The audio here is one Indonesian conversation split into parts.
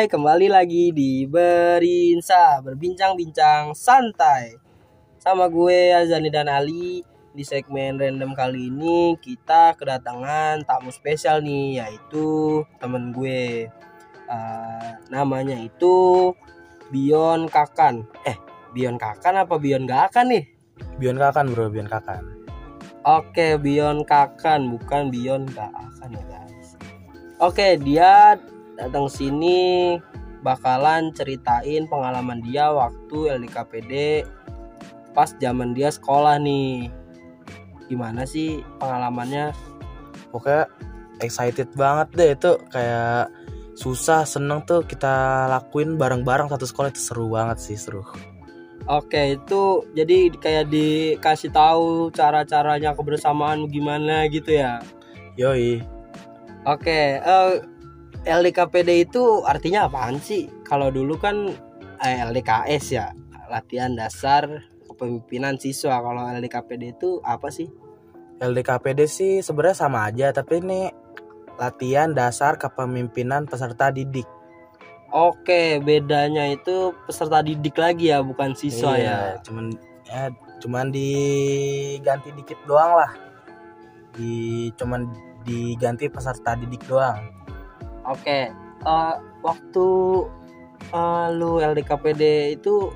Hai, kembali lagi di Berinsa Berbincang-bincang santai Sama gue Azani dan Ali. Di segmen random kali ini kita kedatangan tamu spesial nih Yaitu temen gue. Uh, Namanya itu Bion Kakan. Eh, Bion Kakan apa Bion gak akan nih? Bion Kakan bro, Bion Kakan Oke, Bion Kakan Bukan Bion gak akan ya guys. Oke, dia datang sini bakalan ceritain pengalaman dia waktu LDKPD pas zaman dia sekolah nih. Gimana sih pengalamannya? Pokoknya excited banget deh itu kayak susah seneng tuh kita lakuin bareng-bareng satu sekolah itu seru banget sih seru. Oke itu jadi kayak dikasih tahu cara-caranya kebersamaan gimana gitu ya? Yoi. Oke uh, LDKPD itu artinya apaan sih? Kalau dulu kan eh, LDKS ya, latihan dasar kepemimpinan siswa. Kalau LDKPD itu apa sih? LDKPD sih sebenarnya sama aja, tapi ini latihan dasar kepemimpinan peserta didik. Oke, bedanya itu peserta didik lagi ya, bukan siswa iya, ya. Cuman ya cuman diganti dikit doang lah. Di cuman diganti peserta didik doang. Oke, uh, waktu uh, lu LDKPD itu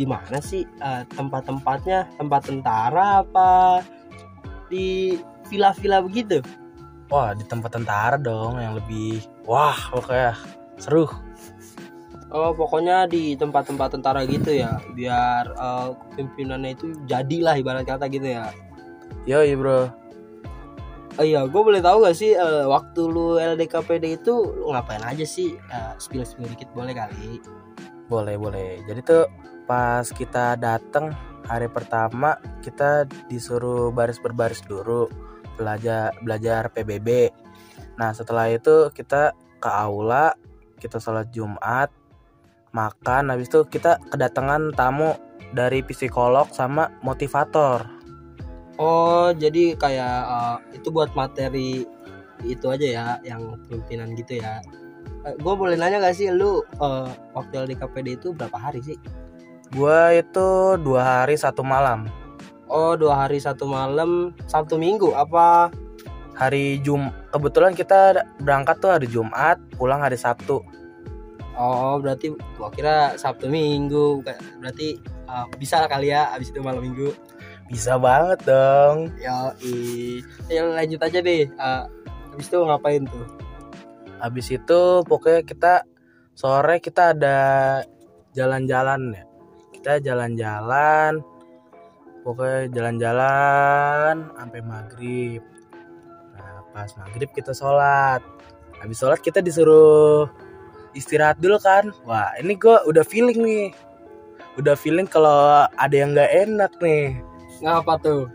di mana sih uh, tempat-tempatnya? Tempat tentara apa di villa-villa begitu? Wah, di tempat tentara dong yang lebih wah pokoknya seru. Oh, pokoknya di tempat-tempat tentara gitu ya, biar uh, pimpinannya itu jadilah ibarat kata gitu ya. Yoi, Bro. Oh iya, gue boleh tahu gak sih uh, waktu lu LDKPD itu lu ngapain aja sih? Uh, spill spill dikit boleh kali? Boleh boleh. Jadi tuh pas kita datang hari pertama kita disuruh baris berbaris dulu belajar belajar PBB. Nah setelah itu kita ke aula kita sholat Jumat makan habis itu kita kedatangan tamu dari psikolog sama motivator Oh, jadi kayak uh, itu buat materi itu aja ya, yang pimpinan gitu ya. Uh, gue boleh nanya gak sih, lu uh, waktu LDKPD itu berapa hari sih? Gua itu dua hari satu malam. Oh, dua hari satu malam, Sabtu Minggu apa? Hari Jum, kebetulan kita berangkat tuh hari Jumat, pulang hari Sabtu. Oh, berarti gua kira Sabtu Minggu, berarti uh, bisa kali ya abis itu malam Minggu. Bisa banget dong. Ya, ya lanjut aja deh. Uh, habis itu ngapain tuh? Habis itu pokoknya kita sore kita ada jalan-jalan ya. Kita jalan-jalan. Pokoknya jalan-jalan sampai maghrib. Nah, pas maghrib kita sholat. Habis sholat kita disuruh istirahat dulu kan. Wah, ini gue udah feeling nih. Udah feeling kalau ada yang nggak enak nih Ngapa tuh?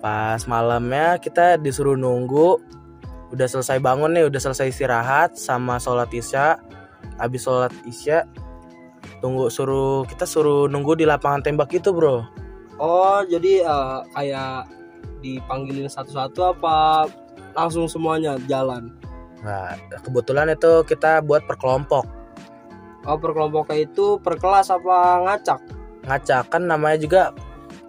Pas malamnya kita disuruh nunggu Udah selesai bangun nih, udah selesai istirahat sama sholat isya Habis sholat isya Tunggu suruh kita suruh nunggu di lapangan tembak itu bro Oh jadi uh, kayak dipanggilin satu-satu apa langsung semuanya jalan? Nah kebetulan itu kita buat per kelompok Oh per kelompoknya itu per kelas apa ngacak? Ngacak kan namanya juga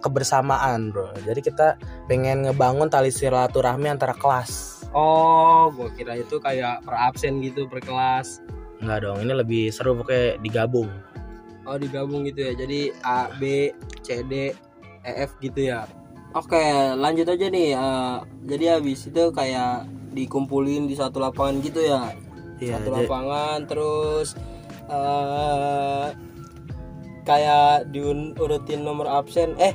kebersamaan bro. Jadi kita pengen ngebangun tali silaturahmi antara kelas. Oh gue kira itu kayak per absen gitu per kelas. Enggak dong ini lebih seru pokoknya digabung. Oh digabung gitu ya. Jadi A B C D E F gitu ya. Oke lanjut aja nih. Uh, jadi habis itu kayak dikumpulin di satu lapangan gitu ya. Iya, satu lapangan terus uh, kayak diurutin nomor absen. Eh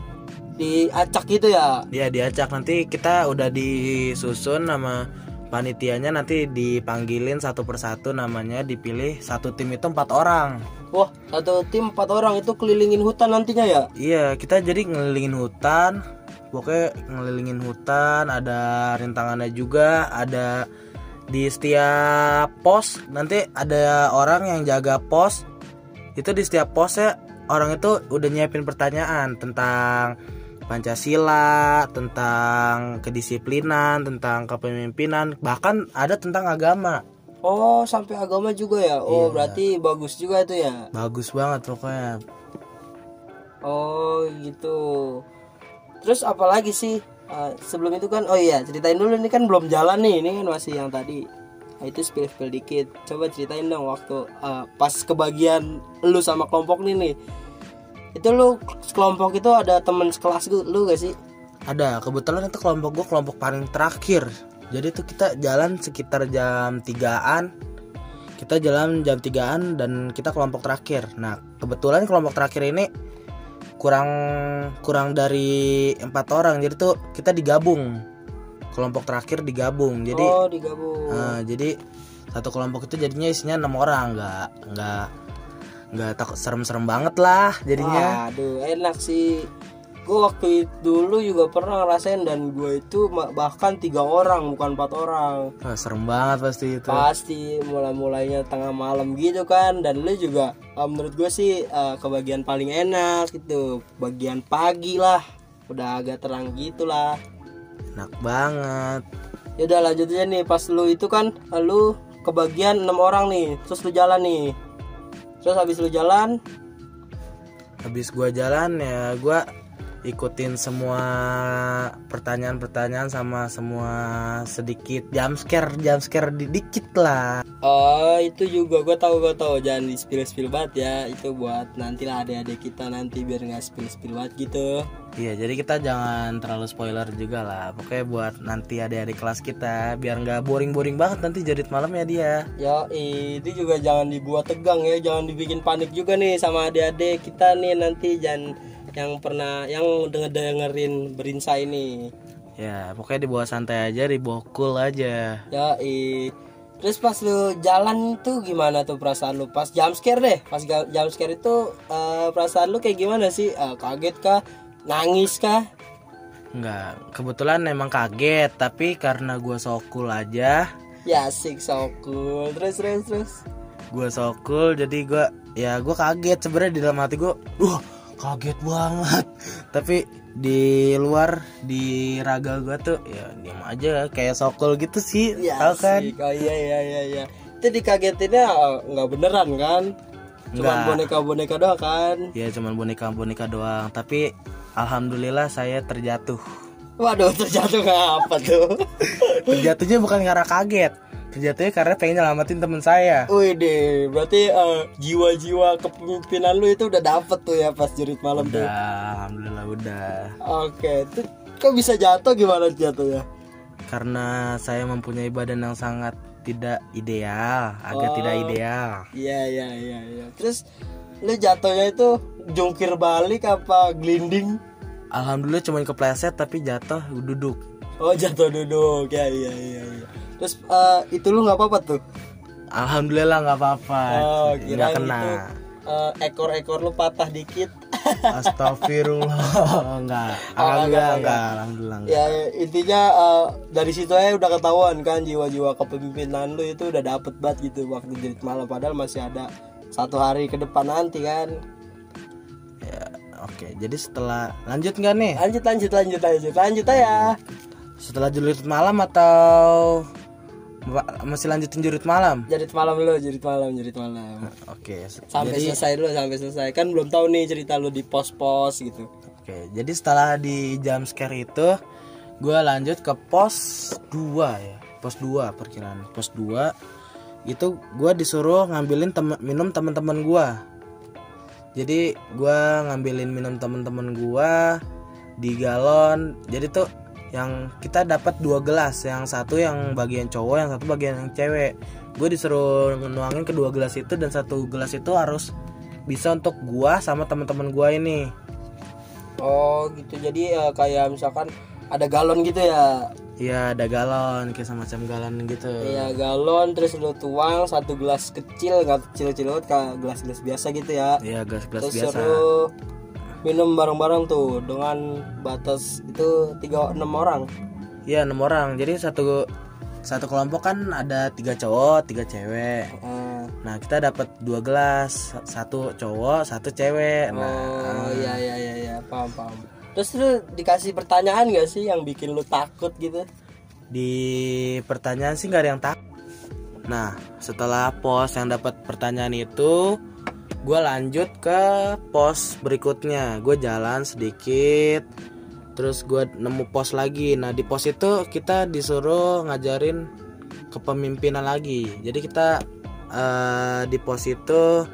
diacak gitu ya? Iya diacak nanti kita udah disusun nama panitianya nanti dipanggilin satu persatu namanya dipilih satu tim itu empat orang. Wah satu tim empat orang itu kelilingin hutan nantinya ya? Iya kita jadi ngelilingin hutan. Pokoknya ngelilingin hutan ada rintangannya juga ada di setiap pos nanti ada orang yang jaga pos. Itu di setiap pos ya orang itu udah nyiapin pertanyaan tentang Pancasila, tentang kedisiplinan, tentang kepemimpinan, bahkan ada tentang agama. Oh, sampai agama juga ya. Oh, Iya. berarti bagus juga itu ya. bagus banget pokoknya Oh, gitu. Terus apalagi sih? Eh, sebelum itu kan oh iya, ceritain dulu ini kan belum jalan nih. Ini kan masih yang tadi. Nah, itu spill-spill dikit. Coba ceritain dong waktu eh, pas kebagian lu sama kelompok nih nih. Itu lu kelompok itu ada temen sekelas lu, gak sih? ada kebetulan itu kelompok gue kelompok paling terakhir. Jadi tuh kita jalan sekitar jam 3an kita jalan jam 3an dan kita kelompok terakhir. Nah kebetulan kelompok terakhir ini kurang kurang dari empat orang. Jadi tuh kita digabung. Kelompok terakhir digabung. Jadi oh, digabung. Nah, jadi satu kelompok itu jadinya isinya enam orang. Nggak nggak nggak takut serem-serem banget lah jadinya. Aduh, enak sih. Gue waktu itu dulu juga pernah ngerasain dan gue itu bahkan tiga orang bukan empat orang. Wah, serem banget pasti itu. Pasti mulai-mulainya tengah malam gitu kan. Dan lu juga eh, menurut gue sih eh, kebagian paling enak gitu. Bagian pagi lah udah agak terang gitu lah. Enak banget. Ya udah lanjut aja nih. Pas lu itu kan lu kebagian enam orang nih terus lu jalan nih terus habis lu jalan? Habis gua jalan ya gua ikutin semua pertanyaan-pertanyaan sama semua sedikit jump scare jump scare di- dikit lah. Oh itu juga. Gue tahu gue tahu. Jangan di spill spill banget ya. Itu buat nanti lah adik-adik kita nanti biar nggak spill spill banget gitu. Iya jadi kita jangan terlalu spoiler juga lah. Pokoknya buat nanti adik-adik kelas kita biar nggak boring-boring banget nanti jadi malamnya dia. Ya itu juga jangan dibuat tegang ya. Jangan dibikin panik juga nih sama adik-adik kita nih nanti. Jangan yang pernah yang denger dengerin berinsa ini. Ya pokoknya dibawa santai aja dibawa cool aja. Ya terus pas lu jalan tuh gimana tuh perasaan lu? Pas jump scare deh pas jump scare itu eh, perasaan lu kayak gimana sih? Eh, kaget kah? Nangis kah? Enggak, kebetulan emang kaget tapi karena gua so cool aja. Ya asik so cool. Terus terus terus. Gue so cool jadi gue ya gue kaget sebenarnya di dalam hati gue wah kaget banget. Tapi di luar di raga gue tuh ya diam aja kayak so cool gitu sih Ya tau kan? asik Oh iya iya iya iya. Itu dikagetinnya eh, nggak beneran kan? Cuman Nggak. boneka-boneka doang kan? Ya cuman boneka boneka doang. Tapi alhamdulillah saya terjatuh. Waduh terjatuh apa tuh? Terjatuhnya bukan karena kaget terjatuhnya karena pengen nyelamatin temen saya. Wih deh Berarti eh, jiwa-jiwa kepemimpinan lu itu udah dapet tuh ya pas jerit malam tuh? Udah alhamdulillah udah. Oke Tuh kok bisa jatuh? Gimana jatuh ya karena saya mempunyai badan yang sangat tidak ideal agak Oh. tidak ideal. Iya iya iya iya. Terus lu jatuhnya itu jungkir balik apa gelinding Alhamdulillah cuma kepleset tapi jatuh duduk. Oh jatuh duduk. Ya iya iya iya. Terus eh, itu lu nggak apa-apa tuh? Alhamdulillah nggak apa-apa. Oh nggak kena. itu eh, ekor-ekor lu patah dikit. Astagfirullah enggak. Oh, Alhamdulillah enggak, enggak. Alhamdulillah enggak. ya intinya eh, dari situ aja udah ketahuan kan jiwa-jiwa kepemimpinan lu itu udah dapet banget gitu waktu jerit malam padahal masih ada satu hari ke depan nanti kan. Ya, Oke, jadi setelah lanjut nggak nih? Lanjut lanjut lanjut lanjut lanjut aja. Setelah jurit malam atau masih lanjutin jurit malam? Jerit malam lu, jerit malam, jerit malam. Oke. se- Sampai jadi selesai dulu, sampai selesai. Kan belum tahu nih cerita lu di pos-pos gitu. Oke, jadi setelah di jam scare itu gue lanjut ke pos 2 ya. Pos 2 perkiraan. Pos 2 itu gue disuruh ngambilin temen, minum teman-teman gue. Jadi gue ngambilin minum teman-teman gue di galon. Jadi tuh yang kita dapat dua gelas, yang satu yang bagian cowok, yang satu bagian yang cewek. Gue disuruh nuangin kedua gelas itu dan satu gelas itu harus bisa untuk gua sama teman-teman gua ini. Oh gitu. Jadi eh, kayak misalkan ada galon gitu ya. Iya ada galon kayak semacam galon gitu. Iya galon terus lu tuang satu gelas kecil nggak kecil-kecil banget kayak gelas-gelas biasa gitu ya. Iya gelas-gelas terus biasa. suruh minum bareng-bareng tuh dengan batas itu tiga enam orang. Iya enam orang. Jadi satu satu kelompok kan ada tiga cowok, tiga cewek. Eh, Nah kita dapat dua gelas, satu cowok, satu cewek. Nah oh iya iya iya iya paham paham. Terus lu dikasih pertanyaan gak sih yang bikin lu takut gitu? di pertanyaan sih nggak ada yang tak. Nah, setelah pos yang dapat pertanyaan itu, gue lanjut ke pos berikutnya. Gue jalan sedikit, terus gue nemu pos lagi. Nah, di pos itu kita disuruh ngajarin kepemimpinan lagi. Jadi kita eh, di pos itu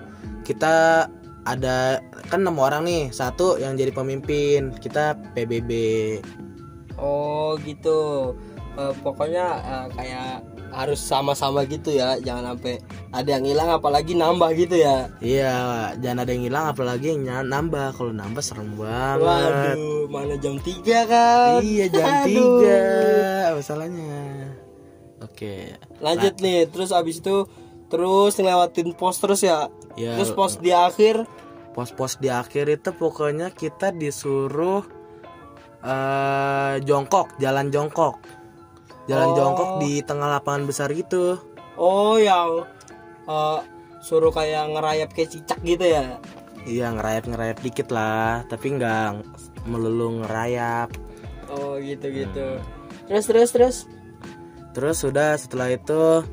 kita ada kan enam orang nih, satu yang jadi pemimpin. Kita PBB. Oh gitu. Eh, pokoknya eh, kayak harus sama-sama gitu ya, jangan sampai ada yang hilang apalagi nambah gitu ya. Iya, jangan ada yang hilang apalagi yang nambah. Kalau nambah serem banget. Waduh, mana jam 3 kan? Iya jam Aduh. 3 masalahnya. Oke. Lanjut nih, terus abis itu terus ngelewatin pos terus ya. Ya, Terus pos di akhir pos-pos di akhir itu pokoknya kita disuruh eh jongkok, jalan jongkok. Jalan Oh. jongkok di tengah lapangan besar gitu. oh yang eh, suruh kayak ngerayap kayak cicak gitu ya. Iya, ngerayap-ngerayap dikit lah, tapi nggak melulu ngerayap. Oh gitu-gitu. Terus terus terus. Terus sudah setelah itu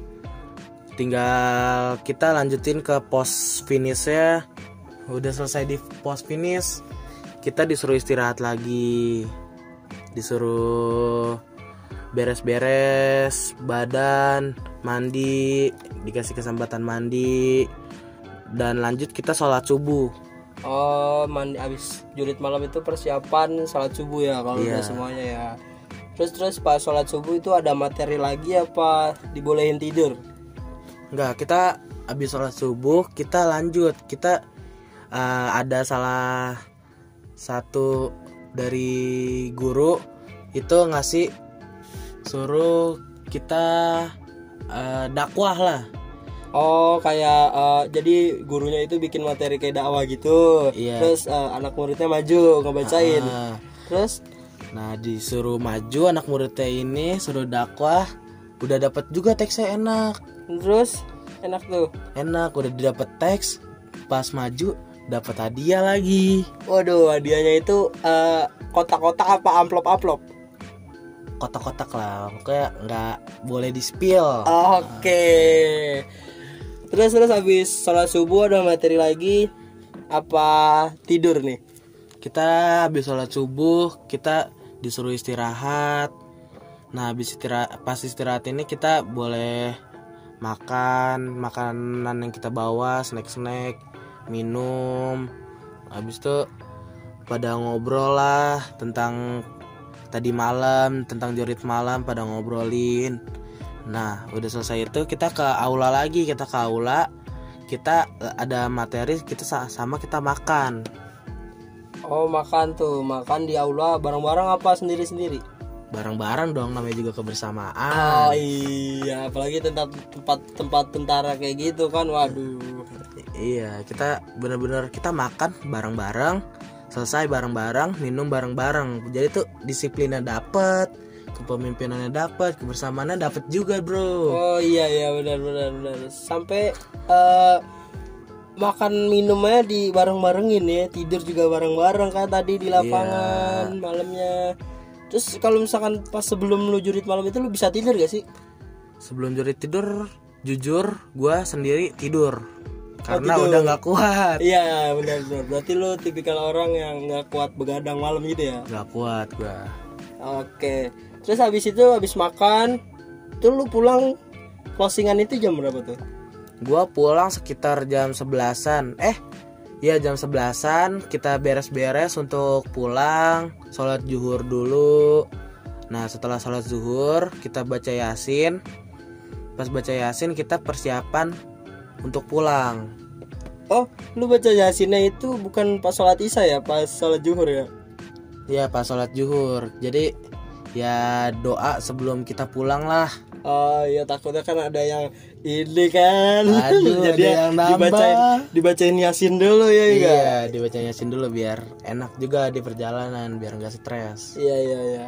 tinggal kita lanjutin ke pos finishnya. Udah selesai di pos finish, kita disuruh istirahat lagi. Disuruh beres-beres badan, mandi, dikasih kesempatan mandi dan lanjut kita sholat subuh. Oh, mandi abis jurit malam itu persiapan sholat subuh ya kalau Iya. udah semuanya ya. Terus terus pas sholat subuh itu ada materi lagi apa dibolehin tidur? Enggak, kita habis sholat subuh kita lanjut. Kita eh, ada salah satu dari guru itu ngasih suruh kita eh, dakwah lah. Oh, kayak eh, jadi gurunya itu bikin materi kayak dakwah gitu. Iya. Terus eh, anak muridnya maju ngebacain. Ah, Terus nah disuruh maju anak muridnya ini suruh dakwah. Udah dapat juga teksnya enak, terus enak tuh. enak udah dapat teks. Pas maju dapat hadiah lagi. Waduh, hadiahnya itu eh, kotak-kotak apa amplop-amplop? Kotak-kotak lah, pokoknya nggak boleh di spill. Oke. Terus terus habis sholat subuh ada materi lagi apa tidur nih? kita habis sholat subuh kita disuruh istirahat nah habis istirahat pas istirahat ini kita boleh makan makanan yang kita bawa snack snack minum habis itu pada ngobrol lah tentang tadi malam tentang jurit malam pada ngobrolin nah udah selesai itu kita ke aula lagi kita ke aula kita eh, ada materi kita sa- sama kita makan Oh makan tuh makan di aula bareng-bareng apa sendiri-sendiri? bareng-bareng dong namanya juga kebersamaan Oh iya, apalagi tempat tempat tempat tentara kayak gitu kan, waduh. iya kita bener-bener kita makan bareng-bareng selesai bareng-bareng minum bareng-bareng jadi tuh disiplinnya dapet kepemimpinannya dapet kebersamaannya dapet juga bro Oh iya iya benar benar benar. Sampai eh, makan minumnya di bareng-barengin ya, tidur juga bareng-bareng kan tadi di lapangan malamnya. Terus kalau misalkan pas sebelum lu jurit malam itu lu bisa tidur gak sih? sebelum jurit tidur jujur gua sendiri tidur karena tidur. udah nggak kuat Iya benar benar. Berarti lu tipikal orang yang nggak kuat begadang malam gitu ya? nggak kuat gua Oke. Terus habis itu habis makan, tuh lu pulang closingan itu jam berapa tuh? Gua pulang sekitar jam 11-an. Eh, ya jam 11-an kita beres-beres untuk pulang, sholat zuhur dulu. Nah, setelah sholat zuhur kita baca Yasin. Pas baca Yasin kita persiapan untuk pulang. Oh, lu baca yasinnya itu bukan pas sholat isya ya, pas sholat zuhur ya? Ya, pas sholat zuhur. Jadi ya doa sebelum kita pulang lah. Oh iya takutnya kan ada yang ini kan. Aduh, ada yang nambah. dibacain dibacain yasin dulu ya enggak? Iya, dibaca Yasin dulu biar enak juga di perjalanan, biar nggak stres. Iya iya iya.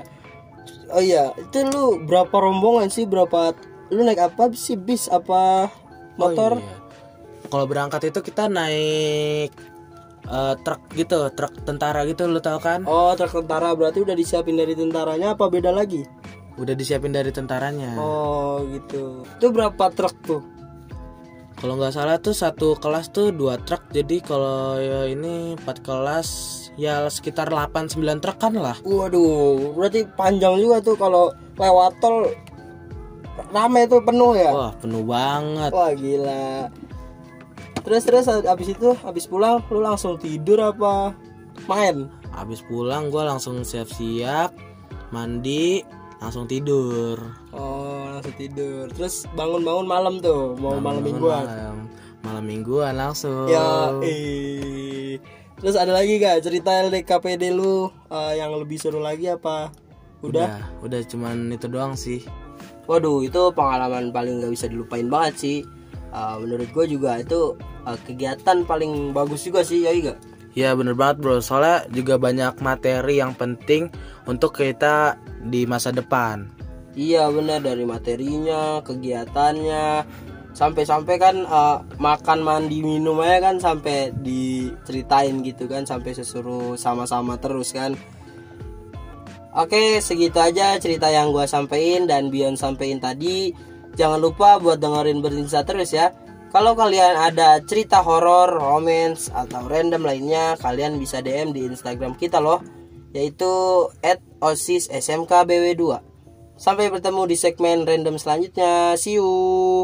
Oh iya, itu lu berapa rombongan sih? Berapa lu naik apa sih? Bis apa motor? Oh, iya. Kalau berangkat itu kita naik eh, truk gitu, truk tentara gitu lu tahu kan? Oh, truk tentara berarti udah disiapin dari tentaranya apa beda lagi? udah disiapin dari tentaranya Oh gitu. Itu berapa truk tuh? kalau nggak salah tuh satu kelas tuh dua truk jadi kalau ya ini empat kelas ya sekitar 8-9 truk kan lah Waduh, berarti panjang juga tuh kalau lewat tol rame tuh penuh ya. wah penuh banget Wah gila. Terus terus abis itu abis pulang lu langsung tidur apa main? habis pulang gue langsung siap-siap mandi langsung tidur Oh langsung tidur. Terus bangun-bangun malam tuh mau malam mingguan. malam, malam mingguan langsung Ya eh. Terus ada lagi gak cerita LDKPD lu eh, yang lebih seru lagi apa? Udah? udah udah cuman itu doang sih Waduh itu pengalaman paling gak bisa dilupain banget sih. Eh, menurut gue juga itu eh, kegiatan paling bagus juga sih ya gak? Ya bener banget bro, soalnya juga banyak materi yang penting untuk kita di masa depan. Iya benar dari materinya, kegiatannya, sampai-sampai kan eh, makan mandi minum aja kan sampai diceritain gitu kan sampai sesuruh sama-sama terus kan. Oke segitu aja cerita yang gua sampein dan Bion sampein tadi. Jangan lupa buat dengerin berinsa terus ya. Kalau kalian ada cerita horor, romance atau random lainnya, kalian bisa DM di Instagram kita loh, yaitu @osis smkbw2. Sampai bertemu di segmen random selanjutnya. See you.